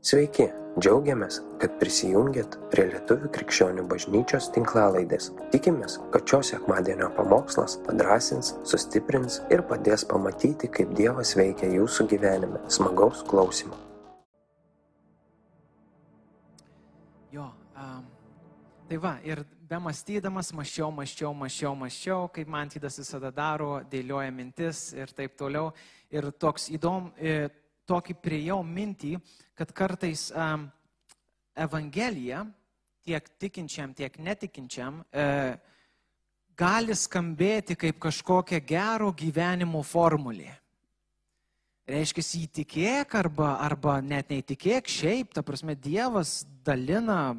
Sveiki, džiaugiamės, kad prisijungiat prie Lietuvų krikščionių bažnyčios tinklalaidės. Tikimės, kad šios sekmadienio pamokslas padrasins, sustiprins ir padės pamatyti, kaip Dievas veikia jūsų gyvenime. Smagaus klausimų. Jo, um, tai va, ir be mąstydamas, maščiau, maščiau, maščiau, maščiau, kaip man tydas visada daro, dėlioja mintis ir taip toliau. Ir toks įdom, e, tokį priejau mintį, kad kartais um, Evangelija tiek tikinčiam, tiek netikinčiam e, gali skambėti kaip kažkokia gero gyvenimo formulė. Reiškia, įtikėk arba, arba net neįtikėk šiaip, ta prasme, Dievas dalina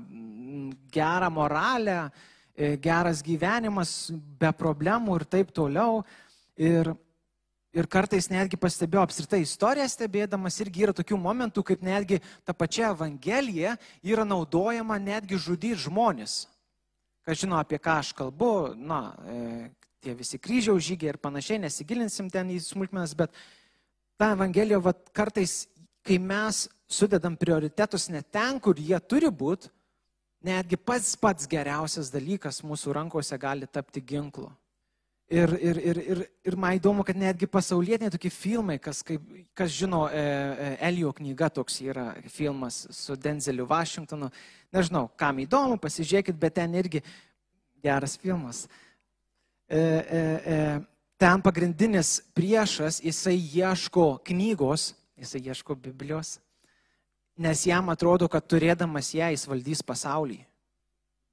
gerą moralę, e, geras gyvenimas be problemų ir taip toliau. Ir Ir kartais netgi pastebėjau apskritai istoriją stebėdamas, irgi yra tokių momentų, kaip netgi ta pačia Evangelija yra naudojama netgi žudyti žmonės. Kas žino, apie ką aš kalbu, na, e, tie visi kryžiaus žygiai ir panašiai, nesigilinsim ten į smulkmenas, bet ta Evangelija, va, kartais, kai mes sudedam prioritetus ne ten, kur jie turi būti, netgi pats pats geriausias dalykas mūsų rankose gali tapti ginklu. Ir, ir, ir, ir, ir man įdomu, kad netgi pasaulietiniai tokie filmai, kas, kaip, kas žino, e, e, Elio knyga toks yra filmas su Denzeliu Vašingtonu. Nežinau, kam įdomu, pasižiūrėkit, bet ten irgi geras filmas. E, e, e, ten pagrindinis priešas, jisai ieško knygos, jisai ieško Biblijos, nes jam atrodo, kad turėdamas ją jis valdys pasaulį.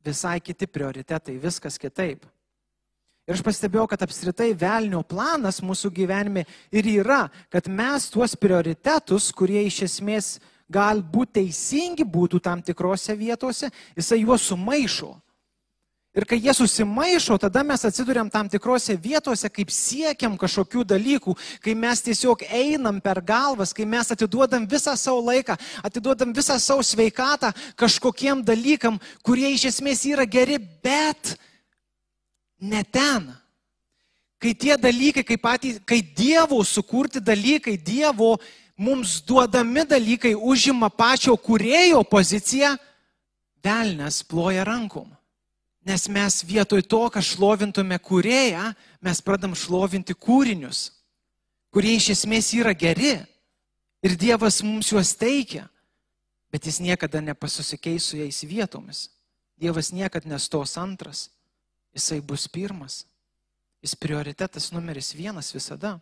Visai kiti prioritetai, viskas kitaip. Ir aš pastebėjau, kad apskritai velnio planas mūsų gyvenime ir yra, kad mes tuos prioritetus, kurie iš esmės galbūt teisingi būtų tam tikrose vietose, jisai juos sumaišo. Ir kai jie susimaišo, tada mes atsiduriam tam tikrose vietose, kaip siekiam kažkokių dalykų, kai mes tiesiog einam per galvas, kai mes atiduodam visą savo laiką, atiduodam visą savo sveikatą kažkokiem dalykam, kurie iš esmės yra geri, bet ne ten. Kai tie dalykai, kai, patys, kai Dievo sukurti dalykai, Dievo mums duodami dalykai užima pačio kurėjo poziciją, velnės ploja rankom. Nes mes vietoj to, kad šlovintume kurėją, mes pradam šlovinti kūrinius, kurie iš esmės yra geri. Ir Dievas mums juos teikia, bet jis niekada nepasusikeis su jais vietomis. Dievas niekada nestos antras jisai bus pirmas. Jis prioritetas numeris vienas visada.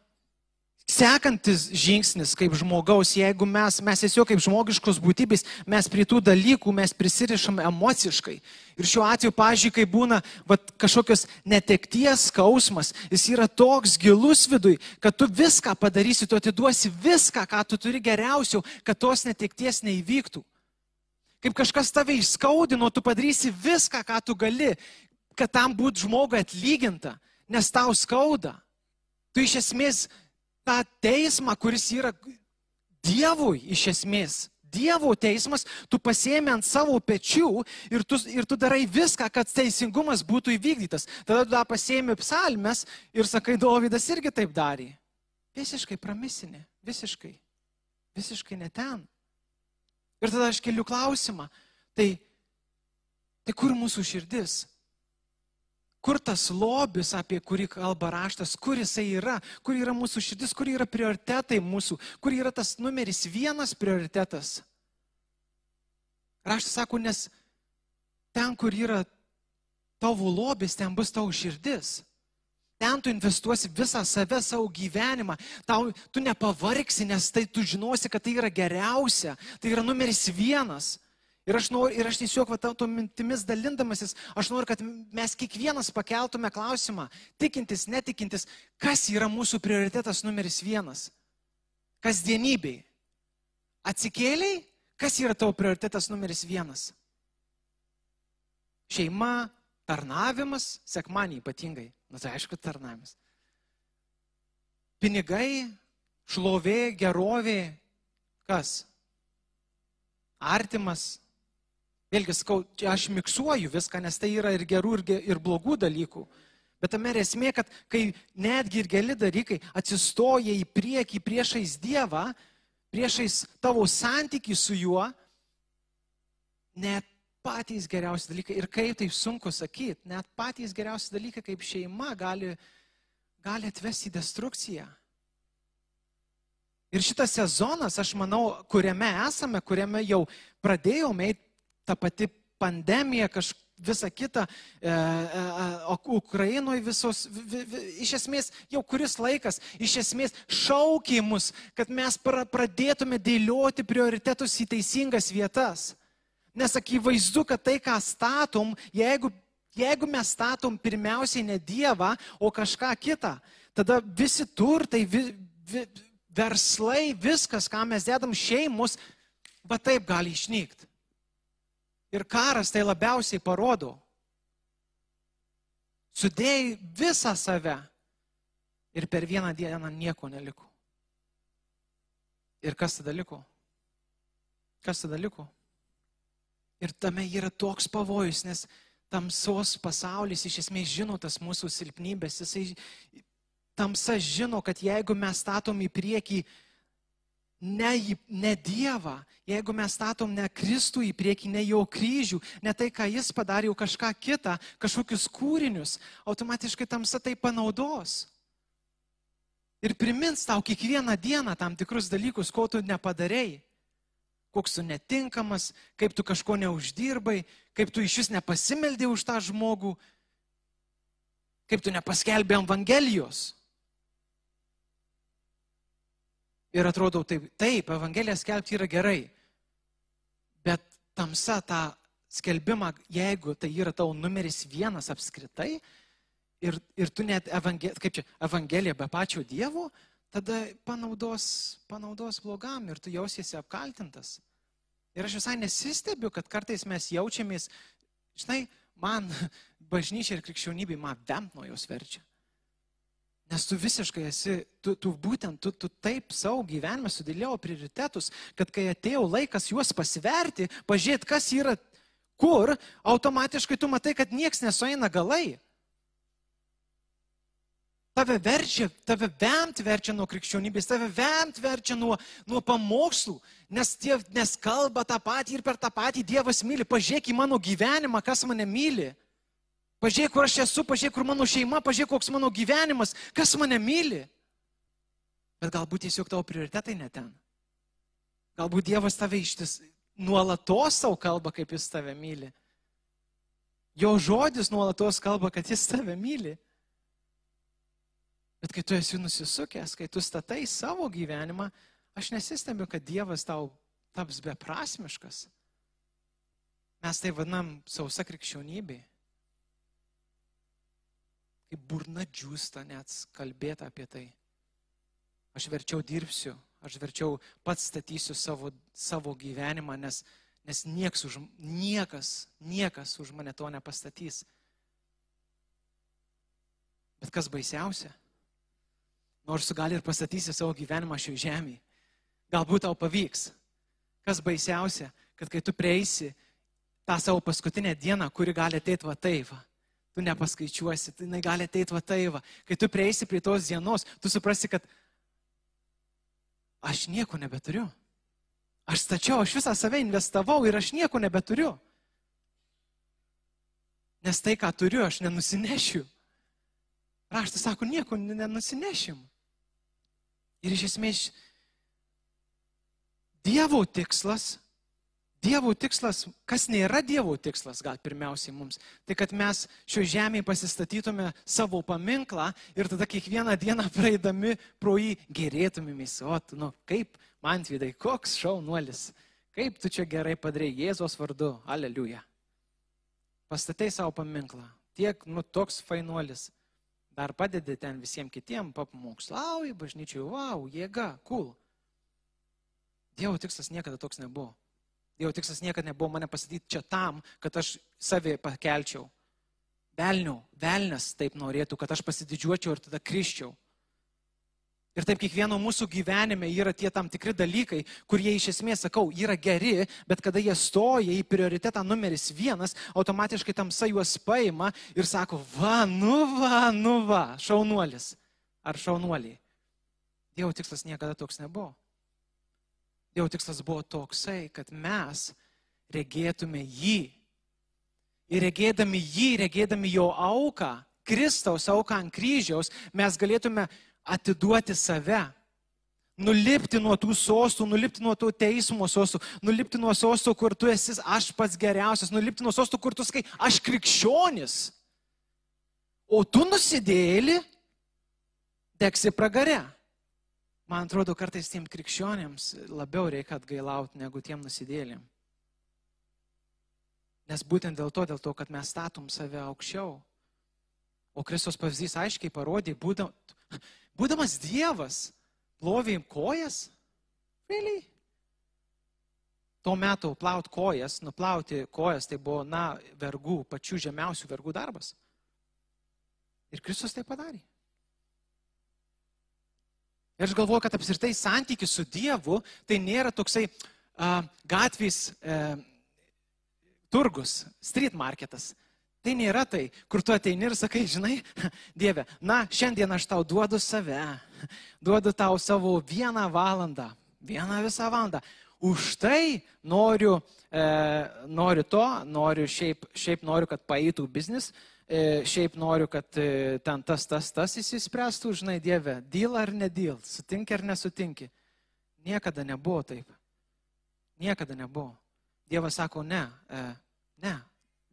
Sekantis žingsnis kaip žmogaus, jeigu mes, mes tiesiog kaip žmogiškos būtybės, mes prie tų dalykų mes prisirišam emociškai. Ir šiuo atveju, pažiūrėjau, kai būna vat, kažkokios netekties skausmas, jis yra toks gilus vidui, kad tu viską padarysi, tu atiduosi viską, ką tu turi geriausio, kad tos netekties neįvyktų. Kaip kažkas tave išskaudino, tu padarysi viską, ką tu gali, kad tam būtų žmogui atlyginta, nes tau skauda. Tu iš esmės tą teismą, kuris yra Dievui iš esmės, Dievo teismas, tu pasiemi ant savo pečių ir tu, ir tu darai viską, kad teisingumas būtų įvykdytas. Tada tu tą pasiemi psalmes ir sakai, Dovydas irgi taip darė. Visiškai pramisinė, visiškai, visiškai ne ten. Ir tada aš keliu klausimą, tai, tai kur mūsų širdis? Kur tas lobis, apie kurį kalba raštas, kur jisai yra, kur yra mūsų širdis, kur yra prioritetai mūsų, kur yra tas numeris vienas prioritetas. Raštas sako, nes ten, kur yra tavo lobis, ten bus tavo širdis. Ten tu investuosi visą save, savo gyvenimą. Tau, tu nepavargsi, nes tai tu žinosi, kad tai yra geriausia. Tai yra numeris vienas. Ir aš, noriu, ir aš tiesiog va, to mintimis dalindamasis, aš noriu, kad mes kiekvienas pakeltume klausimą, tikintis, netikintis, kas yra mūsų prioritetas numeris vienas. Kasdienybei. Atsikėliai, kas yra tavo prioritetas numeris vienas? Šeima, tarnavimas, sekmanį ypatingai. Na tai aišku, tarnavimas. Pinigai, šlovė, gerovė, kas? Artimas, Vėlgi, skau, aš miksuoju viską, nes tai yra ir gerų, ir, ir blogų dalykų. Bet tame esmė, kad kai netgi ir geli dalykai atsistoja į priekį priešais Dievą, priešais tavo santyki su juo, net patys geriausi dalykai, ir kaip tai sunku sakyti, net patys geriausi dalykai kaip šeima gali, gali atvesti į destrukciją. Ir šitas sezonas, aš manau, kuriame esame, kuriame jau pradėjome eiti tą patį pandemiją, kažkaip visa kita, e, e, o Ukrainoje visos, vi, vi, iš esmės jau kuris laikas, iš esmės šaukimus, kad mes pra, pradėtume dėlioti prioritetus į teisingas vietas. Nes akivaizdu, kad tai, ką statom, jeigu, jeigu mes statom pirmiausiai ne Dievą, o kažką kitą, tada visi turtai, vi, vi, verslai, viskas, ką mes dedam šeimus, va taip gali išnykti. Ir karas tai labiausiai parodo. Sudėjai visą save ir per vieną dieną nieko neliko. Ir kas tada liko? Kas tada liko? Ir tame yra toks pavojus, nes tamsos pasaulis iš esmės žino tas mūsų silpnybės. Jisai tamsa žino, kad jeigu mes statom į priekį ne, ne Dievą, jeigu mes statom ne Kristų į priekį, ne jo kryžių, ne tai, ką jis padarė, jau kažką kitą, kažkokius kūrinius, automatiškai tamsa tai panaudos. Ir primins tau kiekvieną dieną tam tikrus dalykus, ko tu nepadarėjai koks tu netinkamas, kaip tu kažko neuždirbai, kaip tu iš vis nepasimeldė už tą žmogų, kaip tu nepaskelbė Evangelijos. Ir atrodo, taip, taip, Evangeliją skelbti yra gerai, bet tamsa tą skelbimą, jeigu tai yra tavo numeris vienas apskritai, ir, ir tu net evangel, kaip čia, Evangeliją be pačio Dievo, tada panaudos, panaudos blogam ir tu jausiesi apkaltintas. Ir aš visai nesistebiu, kad kartais mes jaučiamės, žinai, man bažnyčia ir krikščionybė man bent nuo jos verčia. Nes tu visiškai esi, tu, tu būtent, tu, tu taip savo gyvenime sudėliau prioritetus, kad kai atėjo laikas juos pasiverti, pažiūrėti, kas yra kur, automatiškai tu matai, kad nieks nesueina galai. Tave verčia, tave vemt verčia nuo krikščionybės, tave vemt verčia nuo, nuo pamokslų, nes, tie, nes kalba tą patį ir per tą patį Dievas myli. Pažiūrėk į mano gyvenimą, kas mane myli. Pažiūrėk, kur aš esu, pažiūrėk, kur mano šeima, pažiūrėk, koks mano gyvenimas, kas mane myli. Bet galbūt tiesiog tavo prioritetai ne ten. Galbūt Dievas tave ištis nuolatos savo kalba, kaip jis tave myli. Jo žodis nuolatos kalba, kad jis tave myli. Bet kai tu esi nusisukęs, kai tu statai savo gyvenimą, aš nesistebiu, kad Dievas tau taps beprasmiškas. Mes tai vadinam sausa krikščionybė. Kaip burna džiūsta net kalbėti apie tai. Aš verčiau dirbsiu, aš verčiau pats statysiu savo, savo gyvenimą, nes, nes nieks už, niekas, niekas už mane to nepastatys. Bet kas baisiausia? Nors tu gali ir pastatysi savo gyvenimą šioje žemėje. Galbūt tau pavyks. Kas baisiausia, kad kai tu prieisi tą savo paskutinę dieną, kuri gali ateiti va taip, va, tu nepaskaičiuosi, tai jinai gali ateiti va taip, va. kai tu prieisi prie tos dienos, tu suprasi, kad aš nieko nebeturiu. Aš stačiau, aš visą save investavau ir aš nieko nebeturiu. Nes tai, ką turiu, aš nenusinešiu. Raštas sako, nieko nenusinešim. Ir iš esmės Dievo tikslas, Dievo tikslas, kas nėra Dievo tikslas, gal pirmiausiai mums, tai kad mes šio žemėje pasistatytume savo paminklą ir tada kiekvieną dieną praeidami pro jį gerėtumėmės, o tu, nu, kaip man vidai, koks šaunuolis, kaip tu čia gerai padarėjai Jėzos vardu, aleliuja. Pastatai savo paminklą, tiek, nu, toks fainuolis dar padedi ten visiems kitiems, papamokslauji, bažnyčiai, wow, jėga, cool. Dievo tikslas niekada toks nebuvo. Dievo tikslas niekada nebuvo mane pasakyti čia tam, kad aš savį pakelčiau. Velniau, velnes taip norėtų, kad aš pasididžiuočiau ir tada kriščiau. Ir taip kiekvieno mūsų gyvenime yra tie tam tikri dalykai, kurie iš esmės, sakau, yra geri, bet kada jie stoja į prioritetą numeris vienas, automatiškai tamsa juos paima ir sako, va, nu va, nu va, šaunuolis ar šaunuoliai. Dievo tikslas niekada toks nebuvo. Dievo tikslas buvo toksai, kad mes regėtume jį. Ir regėdami jį, regėdami jo auką, Kristaus auką ant kryžiaus, mes galėtume atiduoti save. Nulipti nuo tų sostų, nulipti nuo tų teismo sostų, nulipti nuo sostų, kur tu esi aš pats geriausias, nulipti nuo sostų, kur tu sakai, aš krikščionis. O tu nusidėlį, deksi pragare. Man atrodo, kartais tiem krikščionėms labiau reikia atgailauti negu tiem nusidėlėm. Nes būtent dėl to, dėl to, kad mes statom save aukščiau. O Kristus pavyzdys aiškiai parodė, būdam, būdamas Dievas, plovė kojas? Really? Tuo metu plaut kojas, nuplauti kojas, tai buvo, na, vergų, pačių žemiausių vergų darbas. Ir Kristus tai padarė. Ir aš galvoju, kad apsirtai santykis su Dievu tai nėra toksai uh, gatvės uh, turgus, street marketas. Tai nėra tai, kur tu ateini ir sakai, žinai, Dieve, na, šiandien aš tau duodu save, duodu tau savo vieną valandą, vieną visą valandą. Už tai noriu, e, noriu to, noriu šiaip, šiaip noriu, kad paeitų biznis, e, šiaip noriu, kad e, ten tas, tas, tas įsispręstų, žinai, Dieve, deal ar ne deal, sutinki ar nesutinki. Niekada nebuvo taip. Niekada nebuvo. Dievas sako, ne, e, ne,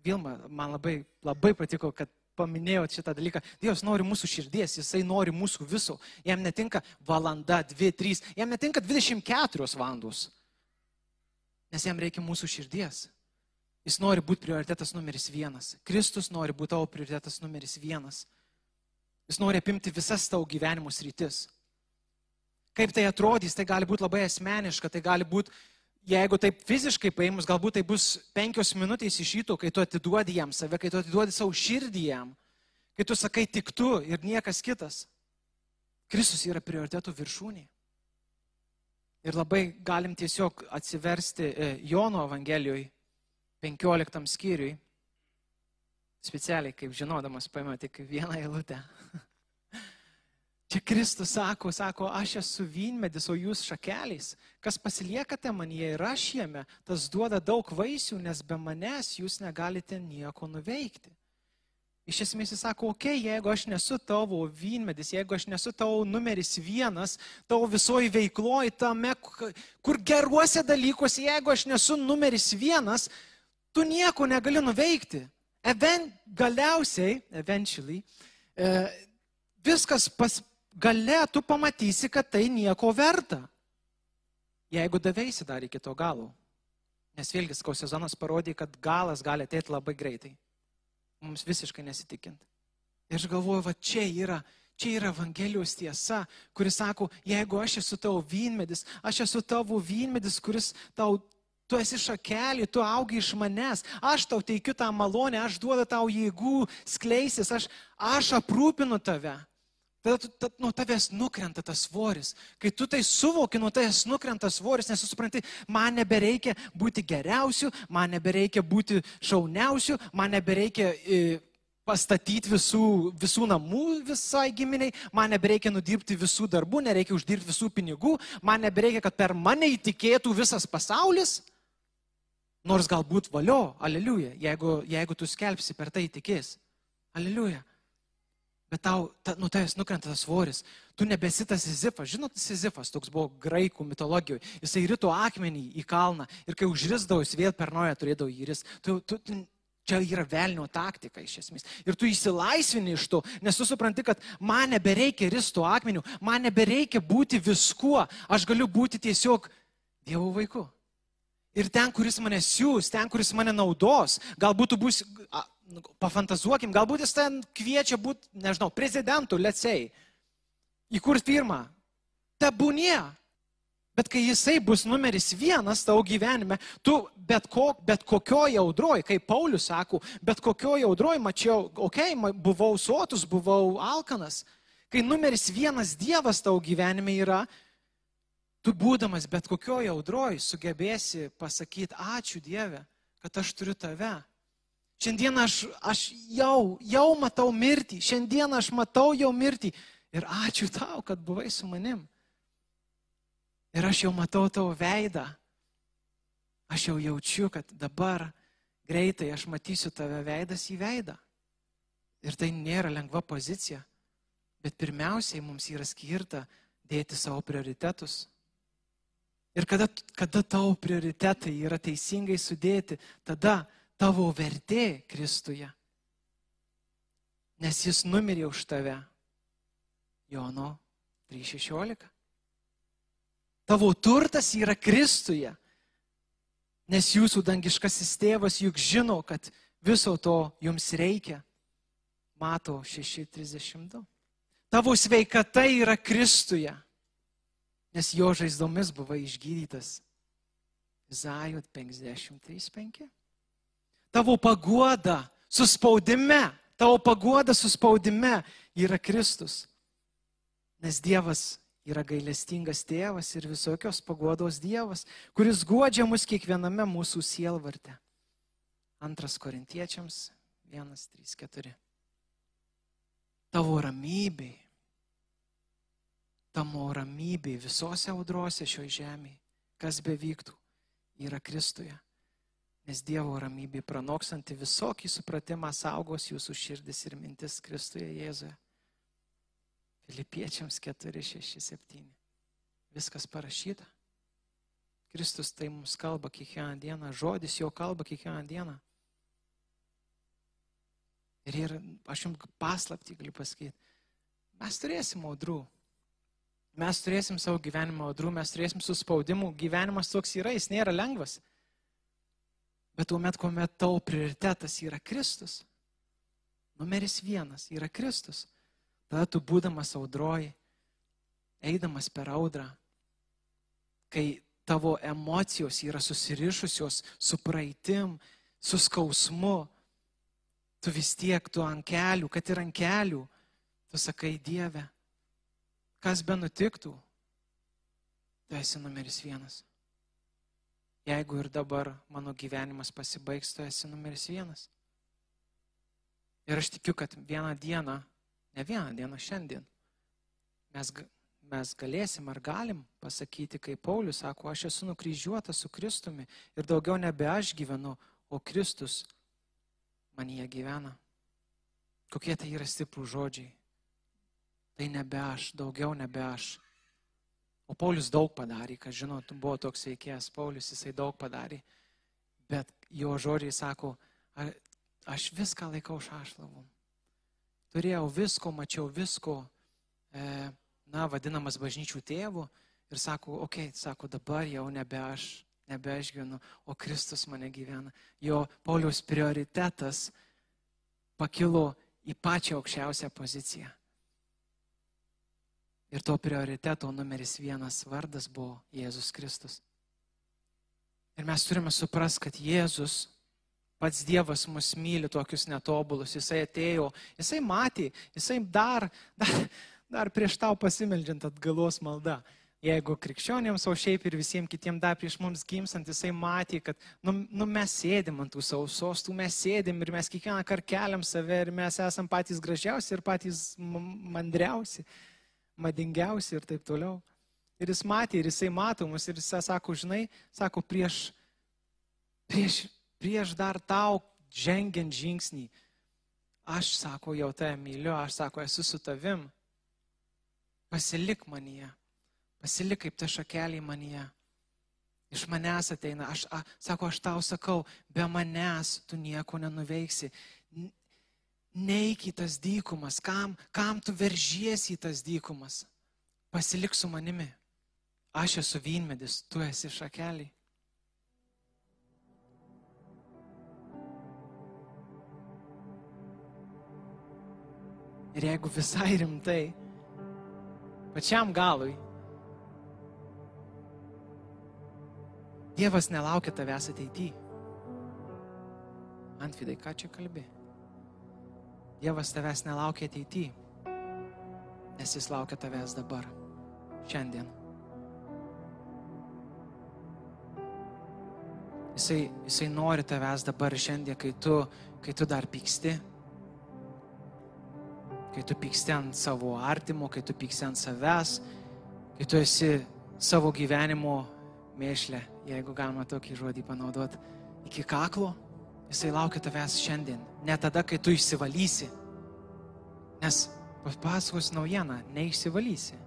Vilma, man labai, labai patiko, kad paminėjot šitą dalyką. Dievas nori mūsų širdies, jisai nori mūsų viso. Jam netinka valanda, dvi, trys, jam netinka 24 valandos. Nes jam reikia mūsų širdies. Jis nori būti prioritetas numeris vienas. Kristus nori būti tavo prioritetas numeris vienas. Jis nori apimti visas tavo gyvenimo sritis. Kaip tai atrodys, tai gali būti labai asmeniška, tai gali būti jeigu taip fiziškai paėmus, galbūt tai bus penkios minutės iš ryto, kai tu atiduodi jam save, kai tu atiduodi savo širdį jam, kai tu sakai tik tu ir niekas kitas. Kristus yra prioritetų viršūnė. Ir labai galim tiesiog atsiversti e, Jono Evangelijoje 15 skyriui. Specialiai, kaip žinodamas, paėmė tik vieną eilutę. Čia Kristus sako, sako, aš esu vynmedis, o jūs šakeliais. Kas pasiliekate manyje ir aš jame, tas duoda daug vaisių, nes be manęs jūs negalite nieko nuveikti. Iš esmės jis sako, okei, okay, jeigu aš nesu tavo vynmedis, jeigu aš nesu tavo numeris vienas, tavo visoji veikloji tame, kur geruose dalykuose, jeigu aš nesu numeris vienas, tu nieko negali nuveikti. Even, galiausiai, eventually, e, viskas pas, gale tu pamatysi, kad tai nieko verta. Jeigu davėsi dar iki to galo. Nes vėlgi, skau sezonas parodė, kad galas gali ateiti labai greitai. Mums visiškai nesitikint. Ir aš galvoju, va čia yra, čia yra Evangelijos tiesa, kuris sako, jeigu aš esu tavo vynmedis, aš esu tavo vynmedis, kuris tau, tu esi šakelį, tu augi iš manęs, aš tau teikiu tą malonę, aš duodu tau jėgų skleisis, aš, aš aprūpinu tave. Tada tu, ta, nuo tavęs nukrenta tas svoris. Kai tu tai suvoki, nuo tavęs nukrenta svoris, nes tu supranti, man nebereikia būti geriausiu, man nebereikia būti šauniausiu, man nebereikia e, pastatyti visų, visų namų visai giminiai, man nebereikia nudirbti visų darbų, nereikia uždirbti visų pinigų, man nebereikia, kad per mane įtikėtų visas pasaulis. Nors galbūt valio, aleliuja, jeigu, jeigu tu skelbsi per tai tikės. Aleliuja bet tau, ta, nu, tavęs nukrenta tas svoris. Tu nebesi tas Sizifas. Žinot, Sizifas toks buvo graikų mitologijoje. Jisai rito akmenį į kalną ir kai užrisdavo, jis vėl per naują turėdavo įris. Tu, tu, tu, čia yra velnio taktika iš esmės. Ir tu įsilaisvini iš to, nes tu supranti, kad man nebereikia risto akmenių, man nebereikia būti viskuo. Aš galiu būti tiesiog Dievo vaiku. Ir ten, kuris mane siūs, ten, kuris mane naudos, galbūt tu būsi, Nu, pafantazuokim, galbūt jis ten kviečia būti, nežinau, prezidentu, lėtsiai, įkurti firmą. Tebūnie. Bet kai jisai bus numeris vienas tavo gyvenime, tu bet, ko, bet kokioje audroje, kaip Paulius sako, bet kokioje audroje mačiau, okei, okay, buvau sotus, buvau alkanas. Kai numeris vienas Dievas tavo gyvenime yra, tu būdamas bet kokioje audroje sugebėsi pasakyti, ačiū Dieve, kad aš turiu tave. Šiandien aš, aš jau, jau matau mirtį, šiandien aš matau jau mirtį ir ačiū tau, kad buvai su manim. Ir aš jau matau tavo veidą. Aš jau jaučiu, kad dabar greitai aš matysiu tave veidas į veidą. Ir tai nėra lengva pozicija. Bet pirmiausiai mums yra skirta dėti savo prioritetus. Ir kada, kada tavo prioritetai yra teisingai sudėti, tada tavo vertė Kristuje. Nes jis numirė už tave. Jono 3.16. Tavo turtas yra Kristuje. Nes jūsų dangiškasis tėvas juk žino, kad viso to jums reikia. Mato 6.32. Tavo sveikata yra Kristuje. Nes jo žaizdomis buvo išgydytas. Izajot 53.5. Tavo paguoda suspaudime, tavo paguoda suspaudime yra Kristus. Nes Dievas yra gailestingas tėvas ir visokios pagodos Dievas, kuris guodžia mus kiekviename mūsų sielvarte. Antras korintiečiams 1, 3, 4. Tavo ramybei, tamo ramybei visose audrose šioje žemėje, kas bevyktų, yra Kristuje. Nes Dievo ramybė pranoksanti visokį supratimą saugos jūsų širdis ir mintis Kristuje Jėzuje. Filipiečiams 4, 6, 7. Viskas parašyta. Kristus tai mums kalba kiekvieną dieną, žodis jo kalba kiekvieną dieną. Ir, ir aš jums paslapti galiu pasakyti, mes turėsim audrų. Mes turėsim savo gyvenimo audrų, mes turėsim suspaudimų. Gyvenimas toks yra, jis nėra lengvas. Bet tuomet, kuomet tavo prioritetas yra Kristus, numeris vienas yra Kristus, Tada tu būdamas audroji, eidamas per audrą, kai tavo emocijos yra susirišusios su praeitim, su skausmu, tu vis tiek tu ant kelių, kad ir ant kelių, tu sakai Dieve, kas be nutiktų, tu esi numeris vienas. Jeigu ir dabar mano gyvenimas pasibaigs, tu esi numeris vienas. Ir aš tikiu, kad vieną dieną Ne vieną dieną, šiandien. Mes, mes galėsim ar galim pasakyti, kaip Paulius sako, aš esu nukryžiuotas su Kristumi ir daugiau nebe aš gyvenu, o Kristus manyje gyvena. Kokie tai yra stiprų žodžiai. Tai nebe aš, daugiau nebe aš. O Paulius daug padarė, kas žinot, buvo toks veikėjas, Paulius jisai daug padarė, bet jo žodžiai sako, aš viską laikau šašlavom turėjau visko, mačiau visko, e, na, vadinamas bažnyčių tėvu ir sako, okei, okay, sako, dabar jau nebe aš, nebe aš gyvenu, o Kristus mane gyvena. Jo Pauliaus prioritetas pakilo į pačią aukščiausią poziciją. Ir to prioriteto numeris vienas vardas buvo Jėzus Kristus. Ir mes turime suprasti, kad Jėzus Pats Dievas mus myli tokius netobulus, jisai atėjo, jisai matė, jisai dar, dar, dar prieš tau pasimeldžiant atgalos maldą. Jeigu krikščionėms, o šiaip ir visiems kitiems dar prieš mums gimstant, jisai matė, kad nu, nu, mes sėdim ant tų savo sostų, mes sėdim ir mes kiekvieną kartą keliam save ir mes esam patys gražiausi ir patys mandriausi, madingiausi ir taip toliau. Ir jis matė, ir jisai mato mus, ir jisai sako, žinai, sako, prieš, prieš prieš dar tau žengiant žingsnį, aš sako, jau tave myliu, aš sako, esu su tavim. Pasilik manyje, pasilik kaip ta šakelė manyje. Iš manęs ateina, aš, a, sako, aš tau sakau, be manęs tu nieko nenuveiksi. Neik į tas dykumas, kam, kam tu veržiesi į tas dykumas. Pasilik su manimi. Aš esu vynmedis, tu esi šakelė. Ir jeigu visai rimtai, pačiam galui, Dievas nelaukia tavęs ateityje. Antvidai, ką čia kalbi? Dievas tavęs nelaukia ateityje, nes jis laukia tavęs dabar, šiandien. Jisai, jisai nori tavęs dabar šiandien, kai tu, kai tu dar pyksti, kai tu pyksti ant savo artimo, kai tu pyksti ant savęs, kai tu esi savo gyvenimo mėšlę, jeigu galima tokį žodį panaudoti, iki kaklo, jisai laukia tavęs šiandien, ne tada, kai tu išsivalysi. Nes papasakos naujieną, neišsivalysi.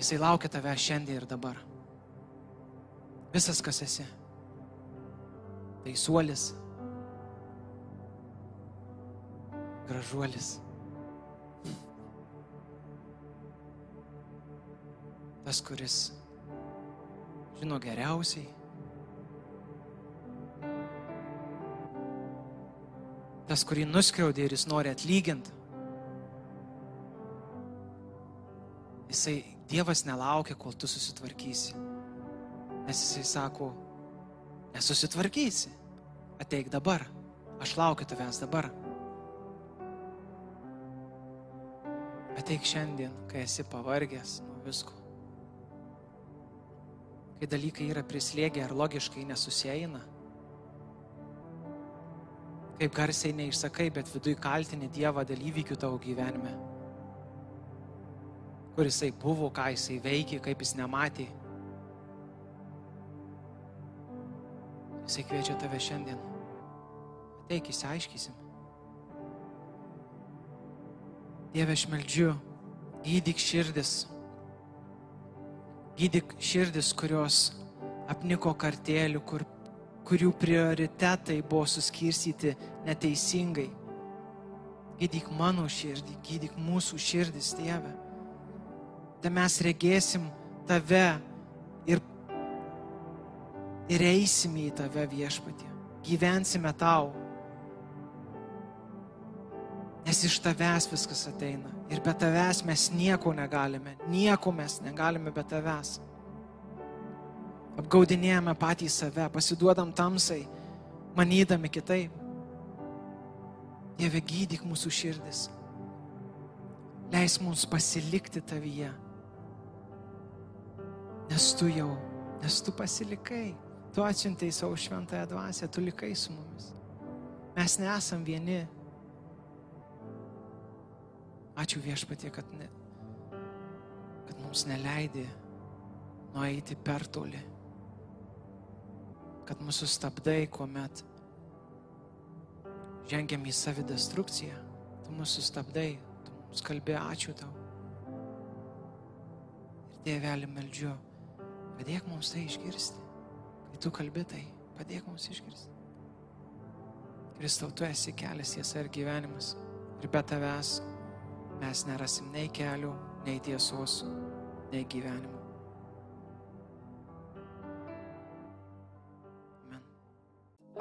Jisai laukia tavęs šiandien ir dabar. Visas, kas esi. Tai suolis, gražuolis. Tas, kuris žino geriausiai. Tas, kurį nuskriaudė ir jis nori atlyginti. Jisai, Dievas nelaukia, kol tu susitvarkysi. Nes jisai sako, nesusitvarkysi. Ateik dabar. Aš laukiu tavęs dabar. Ateik šiandien, kai esi pavargęs nuo visko kai dalykai yra prislėgę ar logiškai nesusieina. Kaip garsiai neišsakai, bet viduje kaltini Dievą dėl įvykių tavo gyvenime. Kur jisai buvo, ką jisai veikė, kaip jis nematė. Jisai kviečia tave šiandien. Ateik, įsiaiškysim. Dieve, aš meldžiu, gydyk širdis, Gydyk širdis, kurios apniko kartėlių, kur, kurių prioritetai buvo suskirstyti neteisingai. Gydyk mano širdį, gydyk mūsų širdis, Dieve. Tai mes regėsim tave ir, ir eisime į tave viešpatį. Gyvensime tau. Nes iš tavęs viskas ateina. Ir be tavęs mes nieko negalime. Nieko mes negalime be tavęs. Apgaudinėjame patį save, pasiduodam tamsai, manydami kitaip. Dieve gydyk mūsų širdis. Leis mums pasilikti tavyje. Nes tu jau, nes tu pasilikai. Tu atsiuntei savo šventąją dvasę, tu likai su mumis. Mes nesam vieni Ačiū viešpatie, kad, ne, kad mums neleidai nueiti per toli. Kad mūsų stabdai, kuomet žengiam į savidestrukciją. Tu mūsų stabdai, tu mums kalbė, ačiū tau. Ir tėvelį meldžiu, padėk mums tai išgirsti. Kai tu kalbė tai, padėk mums išgirsti. Kristau, tu esi kelias, tiesa ir gyvenimas. Ir be tavęs mes nerasim nei kelių, nei tiesos, nei gyvenimo.